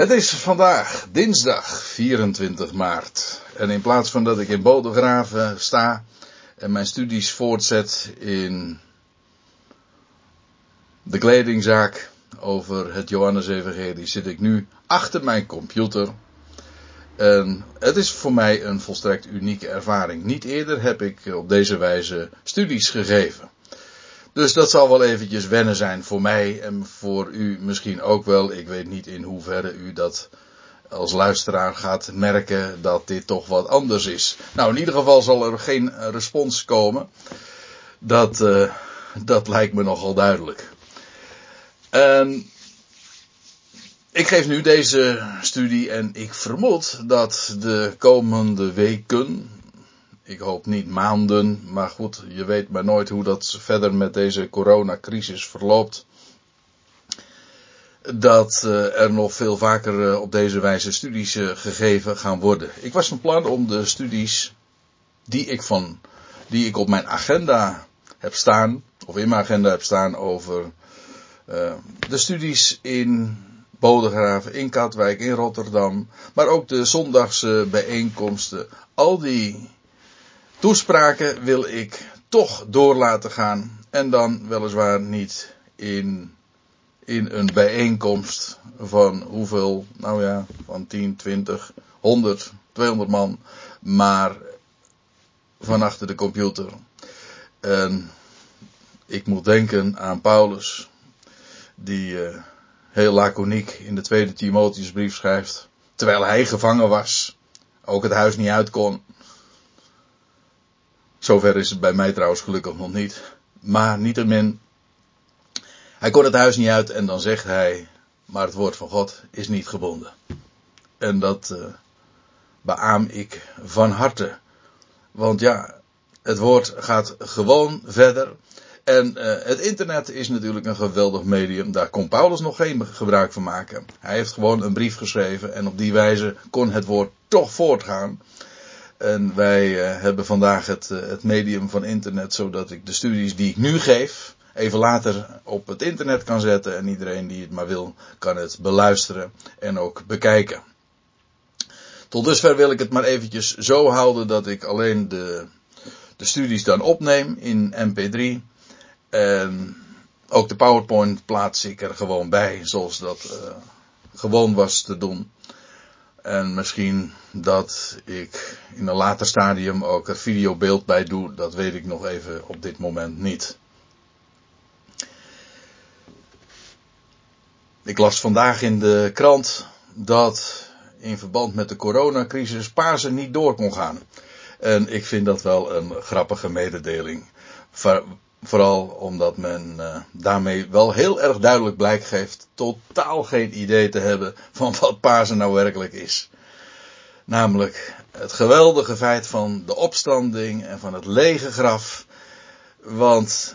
Het is vandaag dinsdag 24 maart. En in plaats van dat ik in Bodegraven sta en mijn studies voortzet in de kledingzaak over het Johannes-evangelie, zit ik nu achter mijn computer. En het is voor mij een volstrekt unieke ervaring. Niet eerder heb ik op deze wijze studies gegeven. Dus dat zal wel eventjes wennen zijn voor mij en voor u misschien ook wel. Ik weet niet in hoeverre u dat als luisteraar gaat merken dat dit toch wat anders is. Nou, in ieder geval zal er geen respons komen. Dat, uh, dat lijkt me nogal duidelijk. En ik geef nu deze studie en ik vermoed dat de komende weken, ik hoop niet maanden, maar goed, je weet maar nooit hoe dat verder met deze coronacrisis verloopt. Dat uh, er nog veel vaker uh, op deze wijze studies uh, gegeven gaan worden. Ik was van plan om de studies die ik van, die ik op mijn agenda heb staan, of in mijn agenda heb staan over de studies in Bodegraven, in Katwijk, in Rotterdam, maar ook de zondagse bijeenkomsten, al die toespraken wil ik toch door laten gaan. En dan weliswaar niet in, in een bijeenkomst van hoeveel, nou ja, van 10, 20, 100, 200 man, maar van achter de computer. En ik moet denken aan Paulus, die uh, heel laconiek in de tweede Timotheusbrief schrijft, terwijl hij gevangen was, ook het huis niet uit kon. Zover is het bij mij trouwens gelukkig nog niet. Maar niettemin, hij kon het huis niet uit en dan zegt hij, maar het woord van God is niet gebonden. En dat uh, beaam ik van harte. Want ja, het woord gaat gewoon verder. En uh, het internet is natuurlijk een geweldig medium. Daar kon Paulus nog geen gebruik van maken. Hij heeft gewoon een brief geschreven en op die wijze kon het woord toch voortgaan. En wij uh, hebben vandaag het, uh, het medium van internet, zodat ik de studies die ik nu geef, even later op het internet kan zetten. En iedereen die het maar wil, kan het beluisteren en ook bekijken. Tot dusver wil ik het maar eventjes zo houden dat ik alleen de, de studies dan opneem in MP3. En ook de PowerPoint plaats ik er gewoon bij, zoals dat uh, gewoon was te doen. En misschien dat ik in een later stadium ook er videobeeld bij doe, dat weet ik nog even op dit moment niet. Ik las vandaag in de krant dat in verband met de coronacrisis Pasen niet door kon gaan. En ik vind dat wel een grappige mededeling. Vooral omdat men uh, daarmee wel heel erg duidelijk blijk geeft totaal geen idee te hebben van wat Pasen nou werkelijk is. Namelijk het geweldige feit van de opstanding en van het lege graf. Want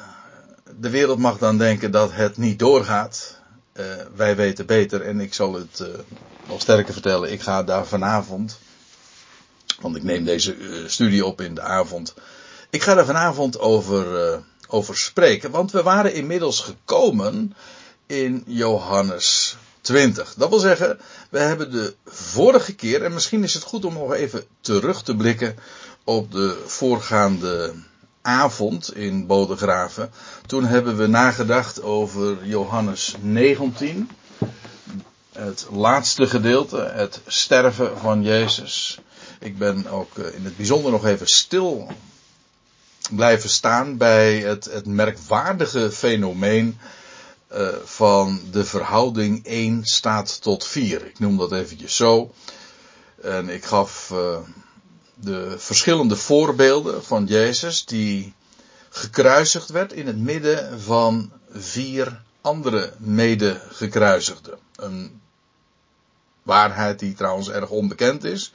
de wereld mag dan denken dat het niet doorgaat. Uh, wij weten beter en ik zal het uh, nog sterker vertellen. Ik ga daar vanavond, want ik neem deze studie op in de avond. Ik ga daar vanavond over over spreken. Want we waren inmiddels gekomen in Johannes 20. Dat wil zeggen, we hebben de vorige keer, en misschien is het goed om nog even terug te blikken op de voorgaande avond in Bodegraven. Toen hebben we nagedacht over Johannes 19. Het laatste gedeelte, het sterven van Jezus. Ik ben ook in het bijzonder nog even stil blijven staan bij het, het merkwaardige fenomeen uh, van de verhouding 1 staat tot 4. Ik noem dat eventjes zo. En ik gaf uh, de verschillende voorbeelden van Jezus die gekruisigd werd in het midden van vier andere medegekruisigden. Een waarheid die trouwens erg onbekend is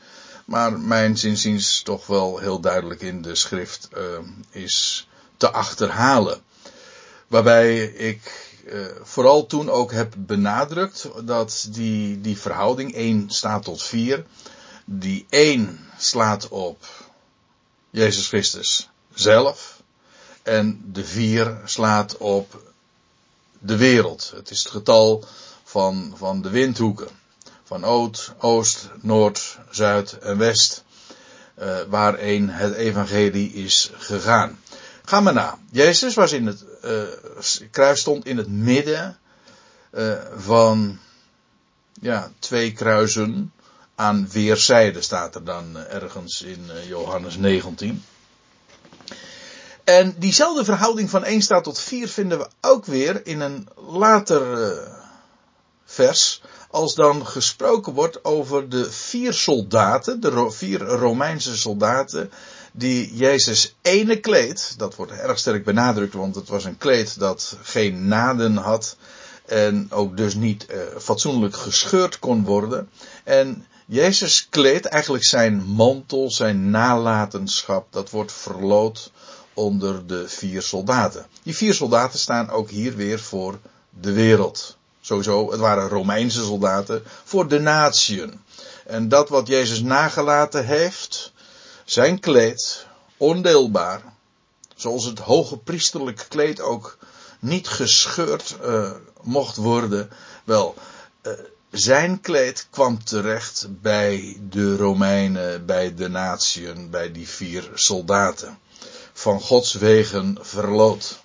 maar mijn zinziens toch wel heel duidelijk in de schrift uh, is te achterhalen. Waarbij ik uh, vooral toen ook heb benadrukt dat die, die verhouding 1 staat tot 4, die 1 slaat op Jezus Christus zelf en de 4 slaat op de wereld. Het is het getal van, van de windhoeken van Oost, Oost, Noord, Zuid en West. Uh, waarheen het evangelie is gegaan. Ga maar na. Jezus was in het uh, kruis stond in het midden uh, van ja, twee kruisen aan weerszijden staat er dan ergens in Johannes 19. En diezelfde verhouding van 1 staat tot 4 vinden we ook weer in een later vers als dan gesproken wordt over de vier soldaten, de vier Romeinse soldaten, die Jezus ene kleed, dat wordt erg sterk benadrukt, want het was een kleed dat geen naden had en ook dus niet uh, fatsoenlijk gescheurd kon worden. En Jezus kleed, eigenlijk zijn mantel, zijn nalatenschap, dat wordt verloot onder de vier soldaten. Die vier soldaten staan ook hier weer voor de wereld. Sowieso, het waren Romeinse soldaten voor de natieën. En dat wat Jezus nagelaten heeft, zijn kleed, ondeelbaar, zoals het hoge priesterlijk kleed ook niet gescheurd uh, mocht worden. Wel, uh, zijn kleed kwam terecht bij de Romeinen, bij de natieën, bij die vier soldaten. Van Gods wegen verloot.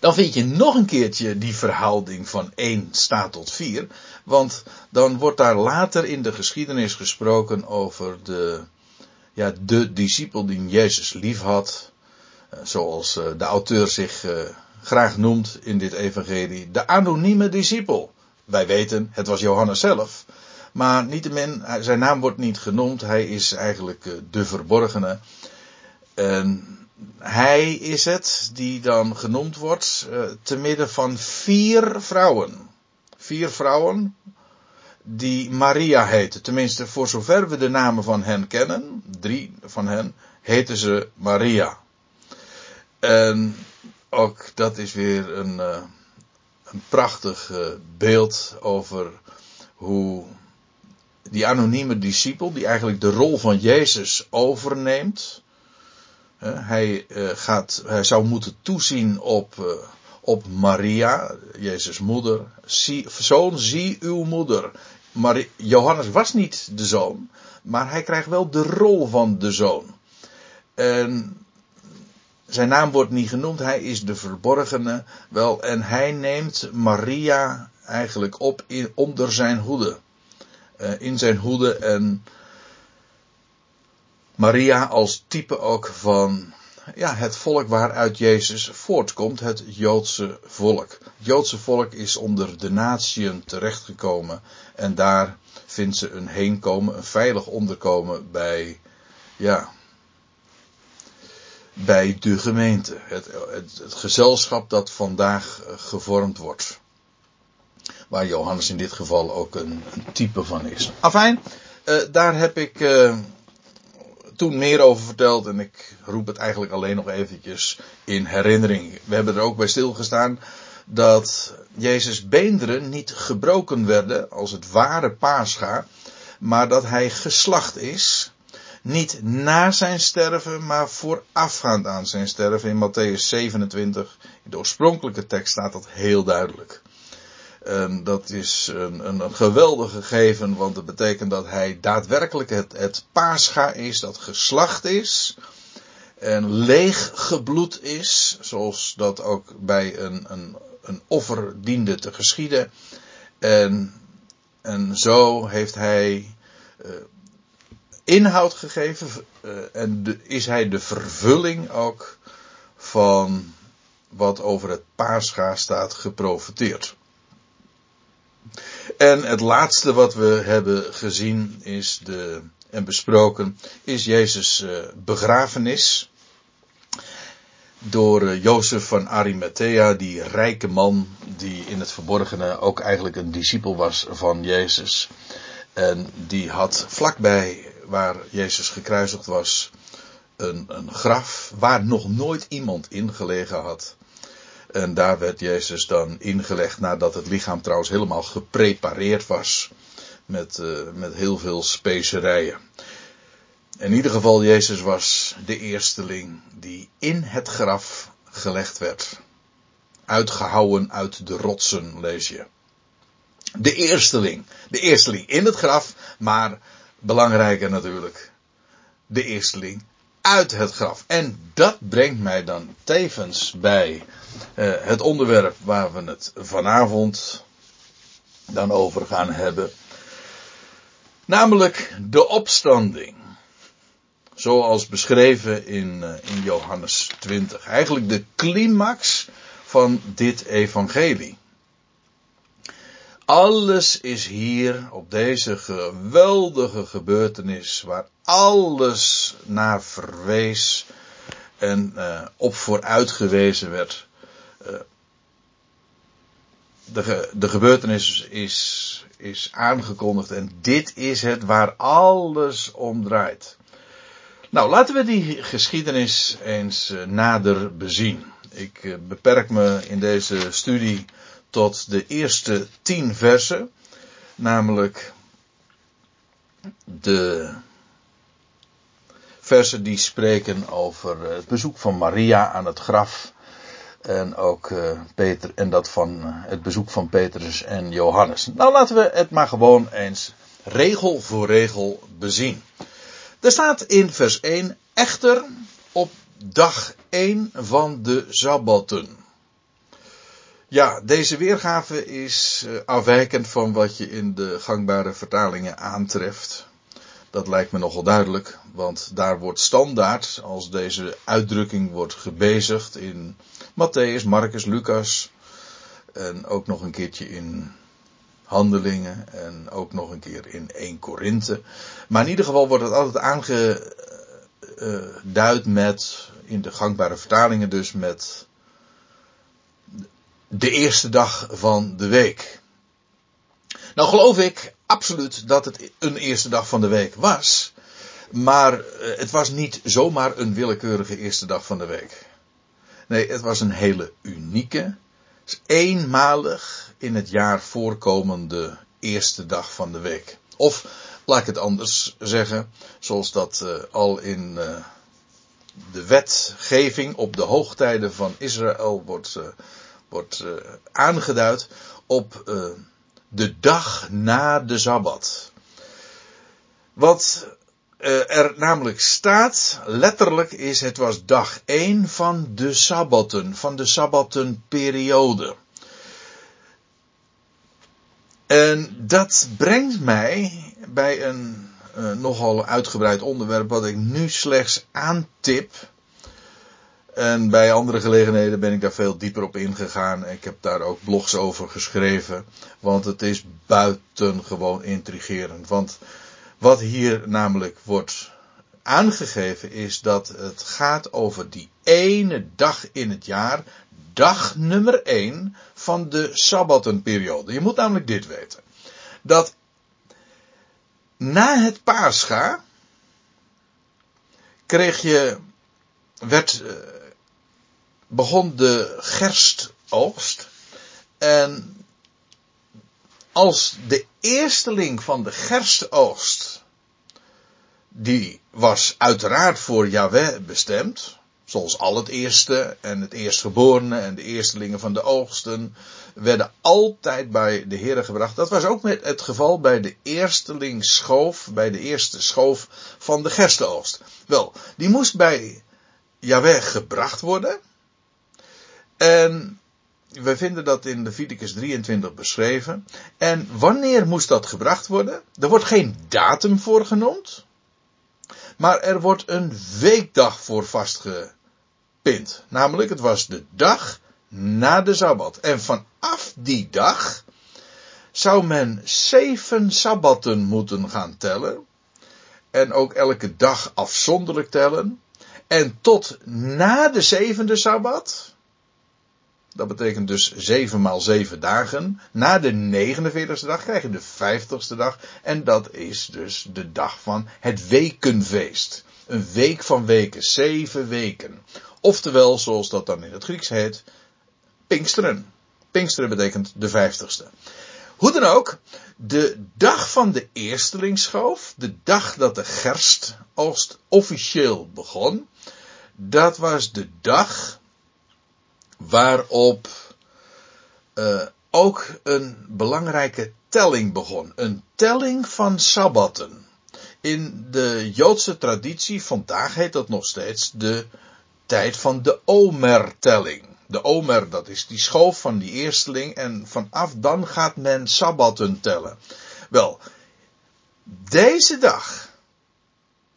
Dan vind je nog een keertje die verhouding van 1 staat tot 4. Want dan wordt daar later in de geschiedenis gesproken over de, ja, de discipel die Jezus lief had. Eh, zoals eh, de auteur zich uh, graag noemt in dit evangelie. De anonieme discipel. Wij weten, het was Johannes zelf. Maar niettemin, zijn naam wordt niet genoemd. Hij is eigenlijk de verborgene. En hij is het die dan genoemd wordt uh, te midden van vier vrouwen. Vier vrouwen die Maria heten. Tenminste, voor zover we de namen van hen kennen, drie van hen, heten ze Maria. En ook dat is weer een, uh, een prachtig uh, beeld over hoe die anonieme discipel, die eigenlijk de rol van Jezus overneemt, hij, uh, gaat, hij zou moeten toezien op, uh, op Maria, Jezus' moeder. Zie, zoon, zie uw moeder. Maar Johannes was niet de zoon, maar hij krijgt wel de rol van de zoon. En zijn naam wordt niet genoemd, hij is de verborgene. Wel, en hij neemt Maria eigenlijk op in, onder zijn hoede. Uh, in zijn hoede en Maria als type ook van ja, het volk waaruit Jezus voortkomt, het Joodse volk. Het Joodse volk is onder de natieën terechtgekomen en daar vindt ze een heenkomen, een veilig onderkomen bij, ja, bij de gemeente. Het, het, gezelschap dat vandaag gevormd wordt. Waar Johannes in dit geval ook een, een type van is. Afijn, uh, daar heb ik. Uh, toen meer over verteld en ik roep het eigenlijk alleen nog eventjes in herinnering. We hebben er ook bij stilgestaan dat Jezus beenderen niet gebroken werden als het ware paascha, maar dat hij geslacht is. Niet na zijn sterven, maar voorafgaand aan zijn sterven. In Matthäus 27, in de oorspronkelijke tekst staat dat heel duidelijk. En dat is een, een, gegeven, want het betekent dat hij daadwerkelijk het, het paascha is, dat geslacht is. En leeg gebloed is, zoals dat ook bij een, een, een offer diende te geschieden. En, en zo heeft hij uh, inhoud gegeven uh, en is hij de vervulling ook van wat over het paascha staat geprofiteerd. En het laatste wat we hebben gezien is de, en besproken is Jezus' uh, begrafenis. Door uh, Jozef van Arimathea, die rijke man die in het verborgene ook eigenlijk een discipel was van Jezus. En die had vlakbij waar Jezus gekruisigd was een, een graf waar nog nooit iemand ingelegen had. En daar werd Jezus dan ingelegd nadat het lichaam trouwens helemaal geprepareerd was. Met, uh, met heel veel specerijen. In ieder geval, Jezus was de eersteling die in het graf gelegd werd. Uitgehouwen uit de rotsen, lees je. De eersteling. De eersteling in het graf, maar belangrijker natuurlijk. De eersteling uit het graf. En dat brengt mij dan tevens bij uh, het onderwerp waar we het vanavond dan over gaan hebben. Namelijk de opstanding. Zoals beschreven in, uh, in Johannes 20. Eigenlijk de climax van dit evangelie. Alles is hier op deze geweldige gebeurtenis waar alles naar verwees en uh, op vooruit gewezen werd. Uh, de, de gebeurtenis is, is aangekondigd en dit is het waar alles om draait. Nou, laten we die geschiedenis eens uh, nader bezien. Ik beperk me in deze studie tot de eerste tien versen, namelijk de versen die spreken over het bezoek van Maria aan het graf en ook uh, Peter en dat van het bezoek van Petrus en Johannes. Nou laten we het maar gewoon eens regel voor regel bezien. Er staat in vers 1 echter op dag 1 van de Sabbatten. Ja, deze weergave is uh, afwijkend van wat je in de gangbare vertalingen aantreft. Dat lijkt me nogal duidelijk, want daar wordt standaard, als deze uitdrukking wordt gebezigd in Matthäus, Marcus, Lucas en ook nog een keertje in Handelingen en ook nog een keer in 1 Korinthe. Maar in ieder geval wordt het altijd aangeduid met, in de gangbare vertalingen dus met de eerste dag van de week. Nou geloof ik absoluut dat het een eerste dag van de week was. Maar eh, het was niet zomaar een willekeurige eerste dag van de week. Nee, het was een hele unieke, eenmalig in het jaar voorkomende eerste dag van de week. Of laat ik het anders zeggen, zoals dat uh, al in uh, de wetgeving op de hoogtijden van Israël wordt, uh, wordt aangeduid op de dag na de Sabbat. Wat uh, er namelijk staat, letterlijk is, het was dag 1 van de Sabbatten, van de Sabbattenperiode. En dat brengt mij bij een nogal uitgebreid onderwerp wat ik nu slechts aantip. En bij andere gelegenheden ben ik daar veel dieper op ingegaan. Ik heb daar ook blogs over geschreven. Want het is buitengewoon intrigerend. Want wat hier namelijk wordt aangegeven is dat het gaat over die ene dag in het jaar. Dag nummer 1 van de Sabbatenperiode. Je moet namelijk dit weten. Dat na het Pascha kreeg je, werd, eh, begon de gerstoogst. En als de eersteling van de gerstoogst, die was uiteraard voor Yahweh bestemd, zoals al het eerste en het eerstgeborene en de eerstelingen van de oogsten werden altijd bij de Heer gebracht. Dat was ook met het geval bij de eersteling schoof, bij de eerste schoof van de gerstoogst. Wel, die moest bij Yahweh gebracht worden. En we vinden dat in Leviticus 23 beschreven. En wanneer moest dat gebracht worden? Er wordt geen datum voor genoemd. Maar er wordt een weekdag voor vastgepind. Namelijk, het was de dag na de Sabbat. En vanaf die dag zou men zeven Sabbatten moeten gaan tellen. En ook elke dag afzonderlijk tellen. En tot na de zevende Sabbat dat betekent dus 7 maal 7 dagen. Na de 49ste dag krijg je de 50ste dag. En dat is dus de dag van het wekenfeest. Een week van weken, zeven weken. Oftewel, zoals dat dan in het Grieks heet, Pinksteren. Pinksteren betekent de 50ste. Hoe dan ook, de dag van de eerstelingsschoof, de dag dat de gerstoogst officieel begon, dat was de dag waarop uh, ook een belangrijke telling begon. Een telling van sabbatten. In de Joodse traditie vandaag heet dat nog steeds de tijd van de Omer-telling. De Omer, dat is die schoof van die eersteling en vanaf dan gaat men sabbatten tellen. Wel, deze dag,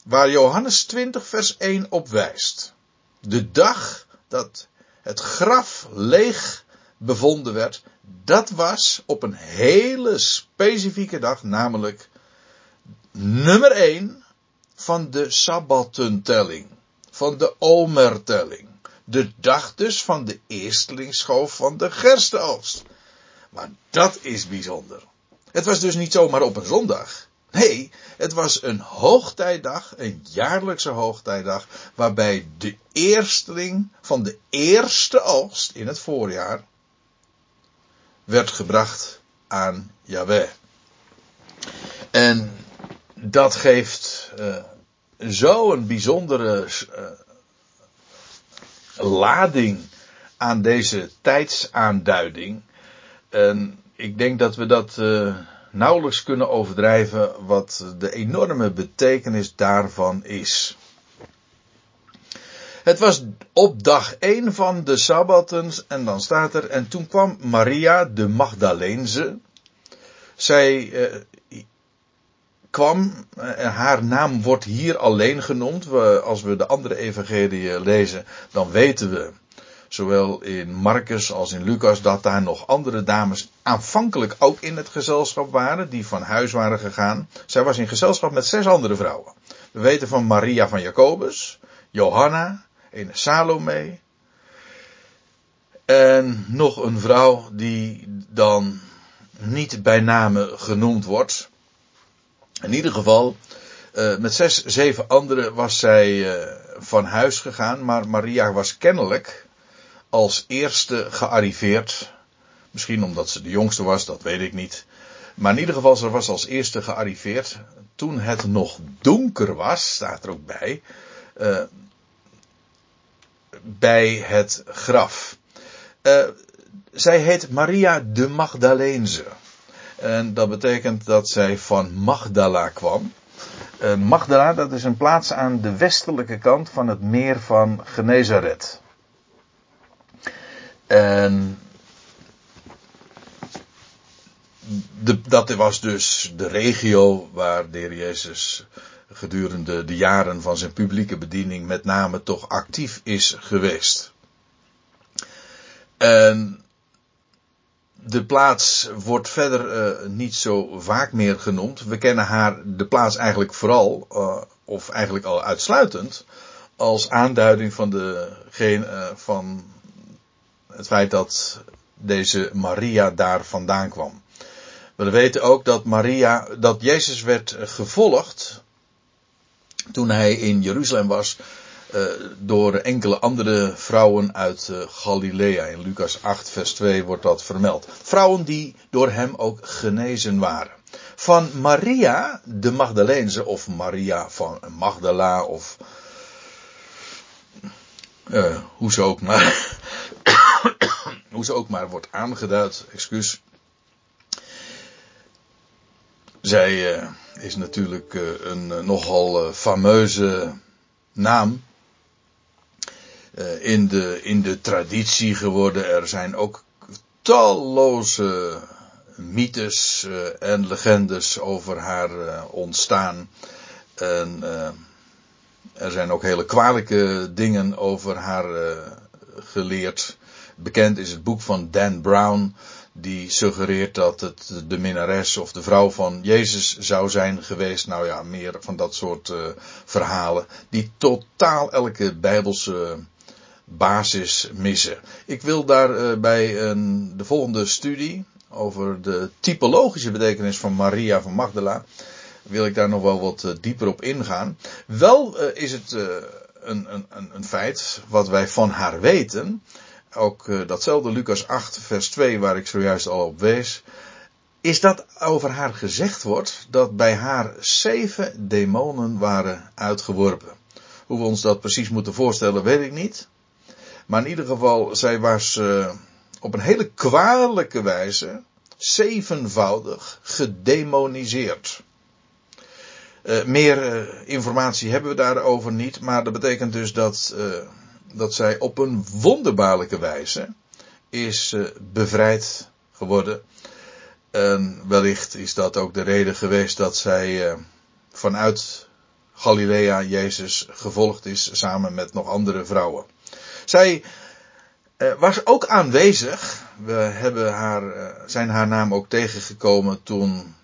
waar Johannes 20 vers 1 op wijst, de dag dat het graf leeg bevonden werd, dat was op een hele specifieke dag, namelijk nummer 1 van de Sabbatentelling, van de Omertelling. De dag dus van de eerstelingsschoof van de gerstenoogst. Maar dat is bijzonder. Het was dus niet zomaar op een zondag. Nee, het was een hoogtijdag, een jaarlijkse hoogtijdag, waarbij de eersteling van de eerste oogst in het voorjaar werd gebracht aan Yahweh. En dat geeft uh, zo een bijzondere uh, lading aan deze tijdsaanduiding. En ik denk dat we dat uh, nauwelijks kunnen overdrijven wat de enorme betekenis daarvan is. Het was op dag 1 van de Sabbatten en dan staat er, en toen kwam Maria de Magdalense. Zij eh, kwam, en haar naam wordt hier alleen genoemd. Als we de andere evangelieën lezen, dan weten we, zowel in Marcus als in Lucas, dat daar nog andere dames aanvankelijk ook in het gezelschap waren, die van huis waren gegaan. Zij was in gezelschap met zes andere vrouwen. We weten van Maria van Jacobus, Johanna, een Salome. En nog een vrouw die dan niet bij name genoemd wordt. In ieder geval, uh, met zes, zeven anderen was zij uh, van huis gegaan, maar Maria was kennelijk als eerste gearriveerd. Misschien omdat ze de jongste was, dat weet ik niet. Maar in ieder geval, ze was als eerste gearriveerd. Toen het nog donker was, staat er ook bij. Uh, bij het graf. Uh, zij heet Maria de Magdalense. En dat betekent dat zij van Magdala kwam. Uh, Magdala, dat is een plaats aan de westelijke kant van het meer van Genezaret. En dat was dus de regio waar de Jezus gedurende de jaren van zijn publieke bediening met name toch actief is geweest. En de plaats wordt verder uh, niet zo vaak meer genoemd. We kennen haar, de plaats eigenlijk vooral, uh, of eigenlijk al uitsluitend, als aanduiding van, de, geen, uh, van het feit dat deze Maria daar vandaan kwam. We weten ook dat Maria, dat Jezus werd gevolgd toen hij in Jeruzalem was uh, door enkele andere vrouwen uit uh, Galilea. In Lucas 8 vers 2 wordt dat vermeld. Vrouwen die door hem ook genezen waren. Van Maria de Magdaleense of Maria van Magdala of hoe ze ook maar hoe ze ook maar wordt aangeduid, excuus. Zij uh, is natuurlijk uh, een uh, nogal fameuze naam. in, de, in de traditie geworden. Er zijn ook talloze mythes en legendes over haar ontstaan. En er zijn ook hele kwalijke dingen over haar geleerd. Bekend is het boek van Dan Brown die suggereert dat het de minnares of de vrouw van Jezus zou zijn geweest. Nou ja, meer van dat soort uh, verhalen die totaal elke bijbelse basis missen. Ik wil daar uh, bij een, de volgende studie over de typologische betekenis van Maria van Magdala wil ik daar nog wel wat uh, dieper op ingaan. Wel is het een, een, een feit wat wij van haar weten ook uh, datzelfde Lucas 8, vers 2, waar ik zojuist al op wees, is dat over haar gezegd wordt dat bij haar zeven demonen waren uitgeworpen. Hoe we ons dat precies moeten voorstellen, weet ik niet. Maar in ieder geval, zij was uh, op een hele kwalijke wijze zevenvoudig gedemoniseerd. Uh, meer informatie hebben we daarover niet, maar dat betekent dus dat, dat zij op een wonderbaarlijke wijze is bevrijd geworden. En wellicht is dat ook de reden geweest dat zij vanuit Galilea Jezus gevolgd is samen met nog andere vrouwen. Zij uh, was ook aanwezig. We hebben haar, zijn haar naam ook tegengekomen toen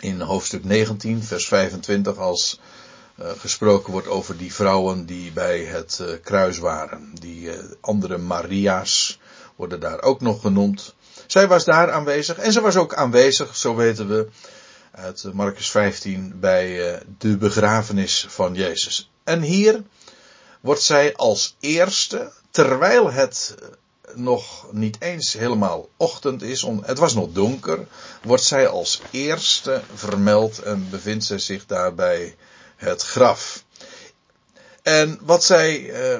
in hoofdstuk 19, vers 25, als gesproken wordt over die vrouwen die bij het kruis waren. Die andere Maria's worden daar ook nog genoemd. Zij was daar aanwezig en ze was ook aanwezig, zo weten we, uit Marcus 15 bij de begrafenis van Jezus. En hier wordt zij als eerste terwijl het nog niet eens helemaal ochtend is, het was nog donker, wordt zij als eerste vermeld en bevindt zij zich daar bij het graf. En wat zij eh,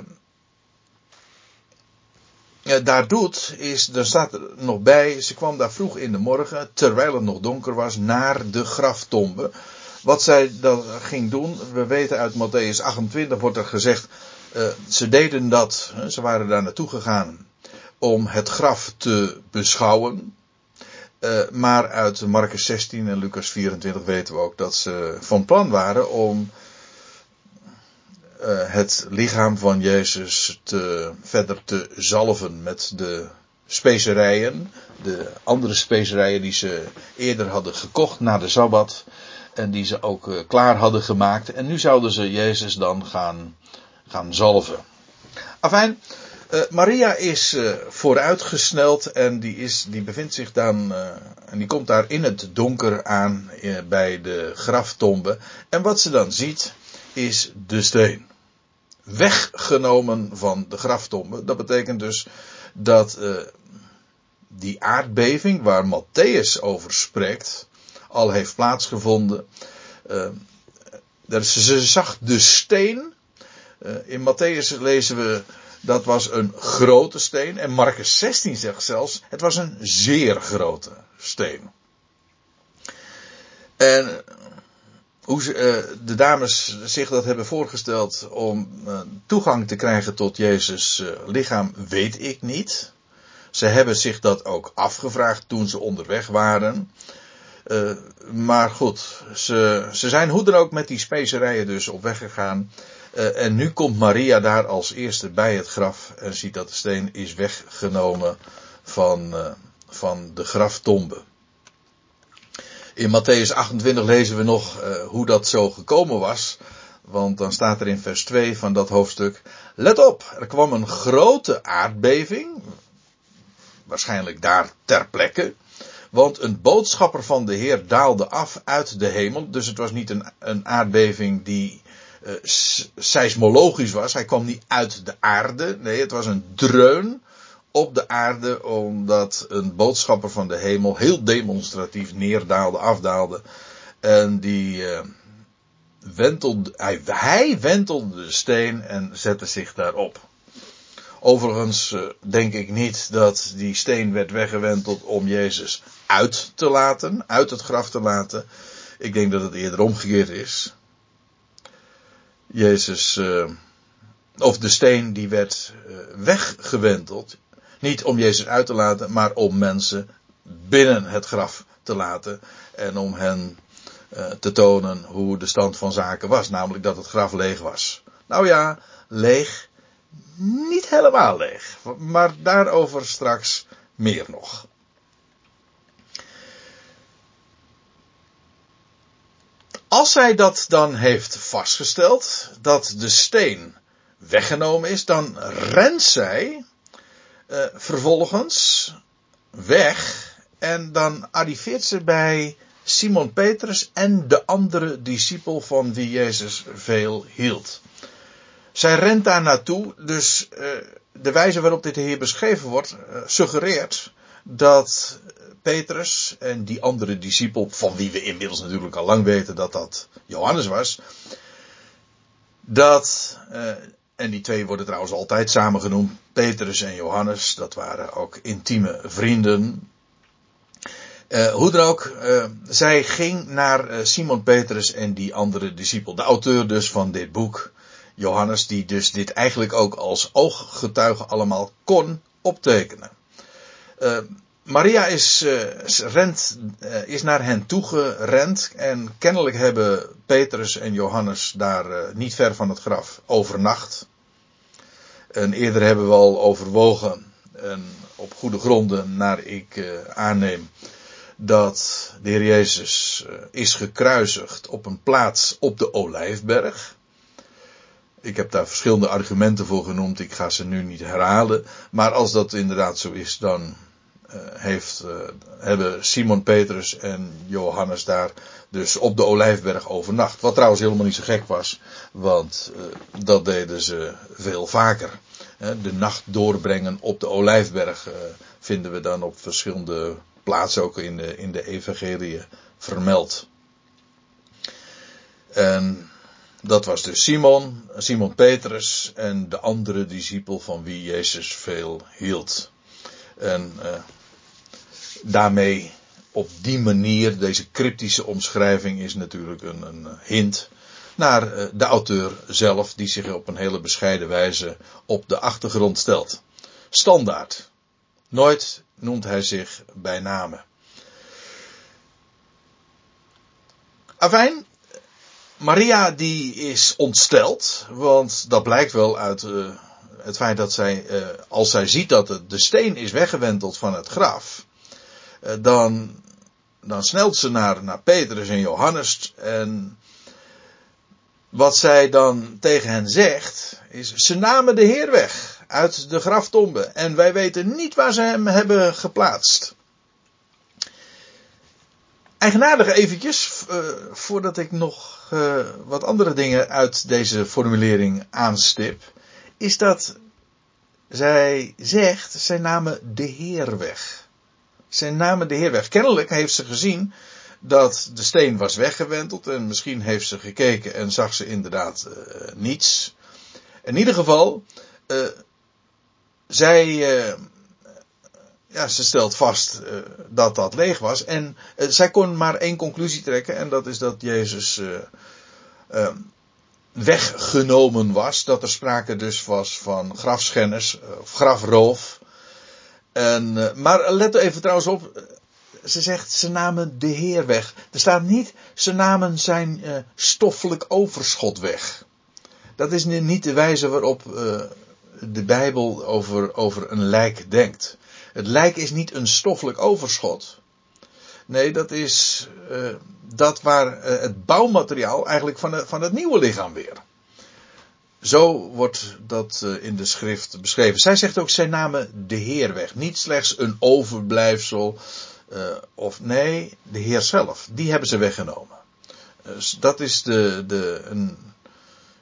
daar doet, is, er staat er nog bij, ze kwam daar vroeg in de morgen, terwijl het nog donker was, naar de graftombe. Wat zij dan ging doen, we weten uit Matthäus 28 wordt er gezegd, uh, ze deden dat, ze waren daar naartoe gegaan om het graf te beschouwen. Uh, maar uit Marcus 16 en Lucas 24 weten we ook dat ze van plan waren om uh, het lichaam van Jezus te, verder te zalven met de specerijen, de andere specerijen die ze eerder hadden gekocht na de Sabbat en die ze ook klaar hadden gemaakt. En nu zouden ze Jezus dan gaan gaan zalven. Afijn, uh, Maria is uh, vooruitgesneld en die, is, die bevindt zich dan, uh, en die komt daar in het donker aan bij de graftombe. En wat ze dan ziet, is de steen. Weggenomen van de graftombe. Dat betekent dus dat die aardbeving waar Matthäus over spreekt, al heeft plaatsgevonden. ze zag de steen in Matthäus lezen we dat was een grote steen. En Marcus 16 zegt zelfs, het was een zeer grote steen. En hoe ze, uh, de dames zich dat hebben voorgesteld om uh, toegang te krijgen tot Jezus' lichaam, weet ik niet. Ze hebben zich dat ook afgevraagd toen ze onderweg waren. Maar goed, ze, ze zijn hoe dan ook met die specerijen dus op weg gegaan. Uh, en nu komt Maria daar als eerste bij het graf en ziet dat de steen is weggenomen van, uh, van de graftombe. In Matthäus 28 lezen we nog uh, hoe dat zo gekomen was. Want dan staat er in vers 2 van dat hoofdstuk. Let op, er kwam een grote aardbeving. Waarschijnlijk daar ter plekke. Want een boodschapper van de Heer daalde af uit de hemel. Dus het was niet een, een aardbeving die uh, seismologisch was. Hij kwam niet uit de aarde. Nee, het was een dreun op de aarde. Omdat een boodschapper van de hemel heel demonstratief neerdaalde, afdaalde. En die uh, wentelde, hij, hij wentelde de steen en zette zich daarop. Overigens uh, denk ik niet dat die steen werd weggewenteld om Jezus uit te laten, uit het graf te laten. Ik denk dat het eerder omgekeerd is. Jezus, uh, of de steen die werd uh, weggewenteld. Niet om Jezus uit te laten, maar om mensen binnen het graf te laten. En om hen uh, te tonen hoe de stand van zaken was. Namelijk dat het graf leeg was. Nou ja, leeg. Niet helemaal leeg. Maar daarover straks meer nog. Als zij dat dan heeft vastgesteld, dat de steen weggenomen is, dan rent zij uh, vervolgens weg en dan arriveert ze bij Simon Petrus en de andere discipel van wie Jezus veel hield. Zij rent daar naartoe, dus uh, de wijze waarop dit hier beschreven wordt, uh, suggereert dat Petrus en die andere discipel, van wie we inmiddels natuurlijk al lang weten dat dat Johannes was, dat, uh, en die twee worden trouwens altijd samen genoemd, Petrus en Johannes, dat waren ook intieme vrienden. Uh, hoe dan ook, uh, zij ging naar uh, Simon Petrus en die andere discipel. De auteur dus van dit boek, Johannes, die dus dit eigenlijk ook als ooggetuige allemaal kon optekenen. Maria is, rent, is naar hen toegerend en kennelijk hebben Petrus en Johannes daar niet ver van het graf overnacht. En eerder hebben we al overwogen, en op goede gronden naar ik aanneem, dat de Heer Jezus eh, is gekruisigd op een plaats op de Olijfberg. Ik heb daar verschillende argumenten voor genoemd, ik ga ze nu niet herhalen. Maar als dat inderdaad zo is, dan heeft, uh, hebben Simon Petrus en Johannes daar dus op de Olijfberg overnacht. Wat trouwens helemaal niet zo gek was, want uh, dat deden ze veel vaker. De nacht doorbrengen op de Olijfberg vinden we dan op verschillende plaats ook in de, in de evangelie vermeld. En dat was dus Simon, Simon Petrus en de andere discipel van wie Jezus veel hield. En daarmee op die manier, deze cryptische omschrijving is natuurlijk een, een hint naar uh, de auteur zelf, die zich op een hele bescheiden wijze op de achtergrond stelt. Standaard. Nooit noemt hij zich bij name. Afijn, Maria die is ontsteld, want dat blijkt wel uit uh, het feit dat zij, uh, als zij ziet dat de steen is weggewenteld van het graf, dan, dan snelt ze naar, Petrus en Johannes en wat zij dan tegen hen zegt, is ze namen de Heer weg uit de graftombe. En wij weten niet waar ze hem hebben geplaatst. Eigenaardig eventjes, uh, voordat ik nog uh, wat andere dingen uit deze formulering aanstip, is dat zij zegt, zij namen de Heer weg. Zij namen de Heer weg. Kennelijk heeft ze gezien dat de steen was weggewenteld en misschien heeft ze gekeken en zag ze inderdaad uh, niets. In ieder geval, zij, uh, ja, ze stelt vast dat dat leeg was. En zij kon maar één conclusie trekken. En dat is dat Jezus weggenomen was. Dat er sprake dus was van grafschennis of grafroof. En, maar let even trouwens op. Ze zegt, ze namen de Heer weg. Er staat niet, ze namen zijn stoffelijk overschot weg. Dat is niet de wijze waarop de Bijbel over, over een lijk denkt. Het lijk is niet een stoffelijk overschot. Nee, dat is dat waar het bouwmateriaal eigenlijk van, van het nieuwe lichaam weer. Zo wordt dat uh, in de schrift beschreven. Zij zegt ook, zij namen de Heer weg. Niet slechts een overblijfsel. of nee, de Heer zelf. Die hebben ze weggenomen. Dus dat is de, de, een,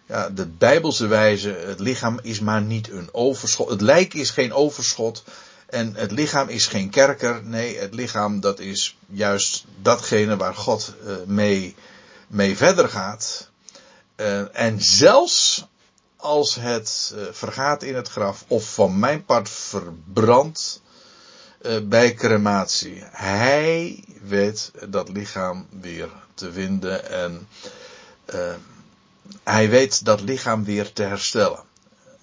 ja, de bijbelse wijze, het lichaam is maar niet een overschot. Het lijk is geen overschot. En het lichaam is geen kerker. Nee, het lichaam dat is juist datgene waar God uh, mee, mee verder gaat. En zelfs als het uh, vergaat in het graf, of van mijn part verbrandt bij crematie. Hij weet dat lichaam weer te vinden en hij weet dat lichaam weer te herstellen.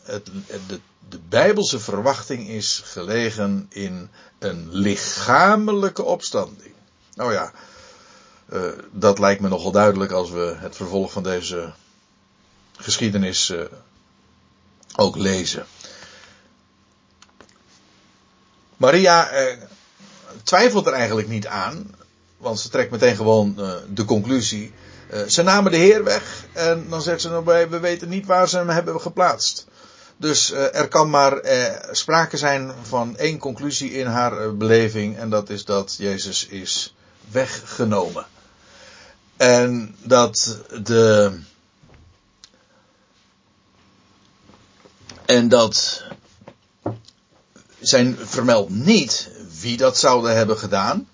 Het, de, de Bijbelse verwachting is gelegen in een lichamelijke opstanding. Nou ja, dat lijkt me nogal duidelijk als we het vervolg van deze geschiedenis uh, ook lezen. Maria uh, twijfelt er eigenlijk niet aan, want ze trekt meteen gewoon de conclusie ze namen de Heer weg en dan zegt ze erbij, we weten niet waar ze hem hebben geplaatst. Dus er kan maar sprake zijn van één conclusie in haar beleving en dat is dat Jezus is weggenomen. En dat de. En dat zijn vermeld niet wie dat zouden hebben gedaan.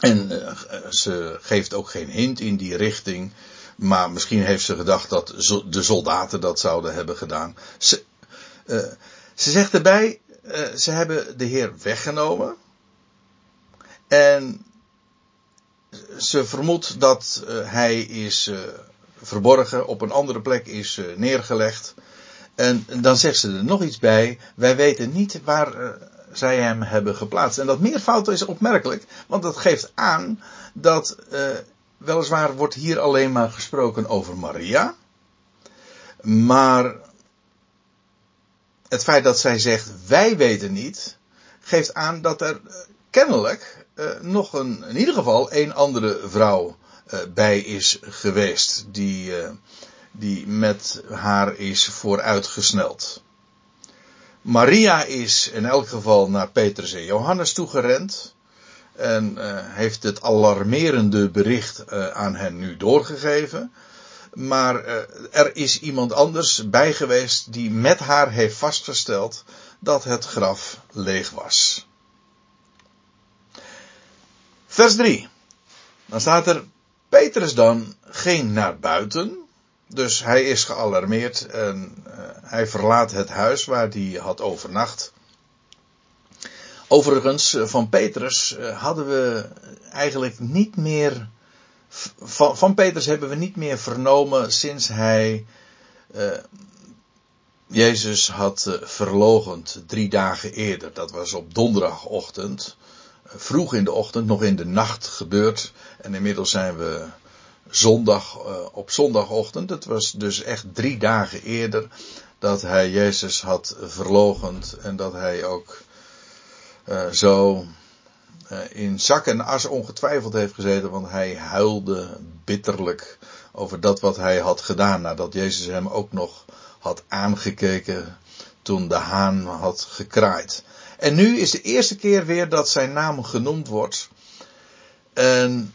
En uh, ze geeft ook geen hint in die richting. Maar misschien heeft ze gedacht dat de soldaten dat zouden hebben gedaan. Ze, uh, ze zegt erbij, uh, ze hebben de Heer weggenomen. En ze vermoedt dat hij is verborgen, op een andere plek is uh, neergelegd. En dan zegt ze er nog iets bij. Wij weten niet waar zij hem hebben geplaatst. En dat meervoud is opmerkelijk, want dat geeft aan dat weliswaar wordt hier alleen maar gesproken over Maria. Maar het feit dat zij zegt wij weten niet, geeft aan dat er kennelijk nog een, in ieder geval een andere vrouw bij is geweest. Die, uh, die met haar is vooruitgesneld. Maria is in elk geval naar Petrus en Johannes toegerend. En heeft het alarmerende bericht aan hen nu doorgegeven. Maar er is iemand anders bij geweest die met haar heeft vastgesteld dat het graf leeg was. Vers 3. Dan staat er, Petrus dan ging naar buiten. Dus hij is gealarmeerd en uh, hij verlaat het huis waar hij had overnacht. Overigens, eh, van Petrus uh, hadden we eigenlijk niet meer. Van, van, Petrus hebben we niet meer vernomen sinds hij Jezus had verlogend drie dagen eerder. Dat was op donderdagochtend vroeg in de ochtend, nog in de nacht gebeurd. En inmiddels zijn we zondag, uh, op zondagochtend. Het was dus echt drie dagen eerder dat hij Jezus had verlogend. En dat hij ook uh, zo uh, in zak en as ongetwijfeld heeft gezeten. Want hij huilde bitterlijk over dat wat hij had gedaan. Nadat Jezus hem ook nog had aangekeken toen de haan had gekraaid. En nu is de eerste keer weer dat zijn naam genoemd wordt. En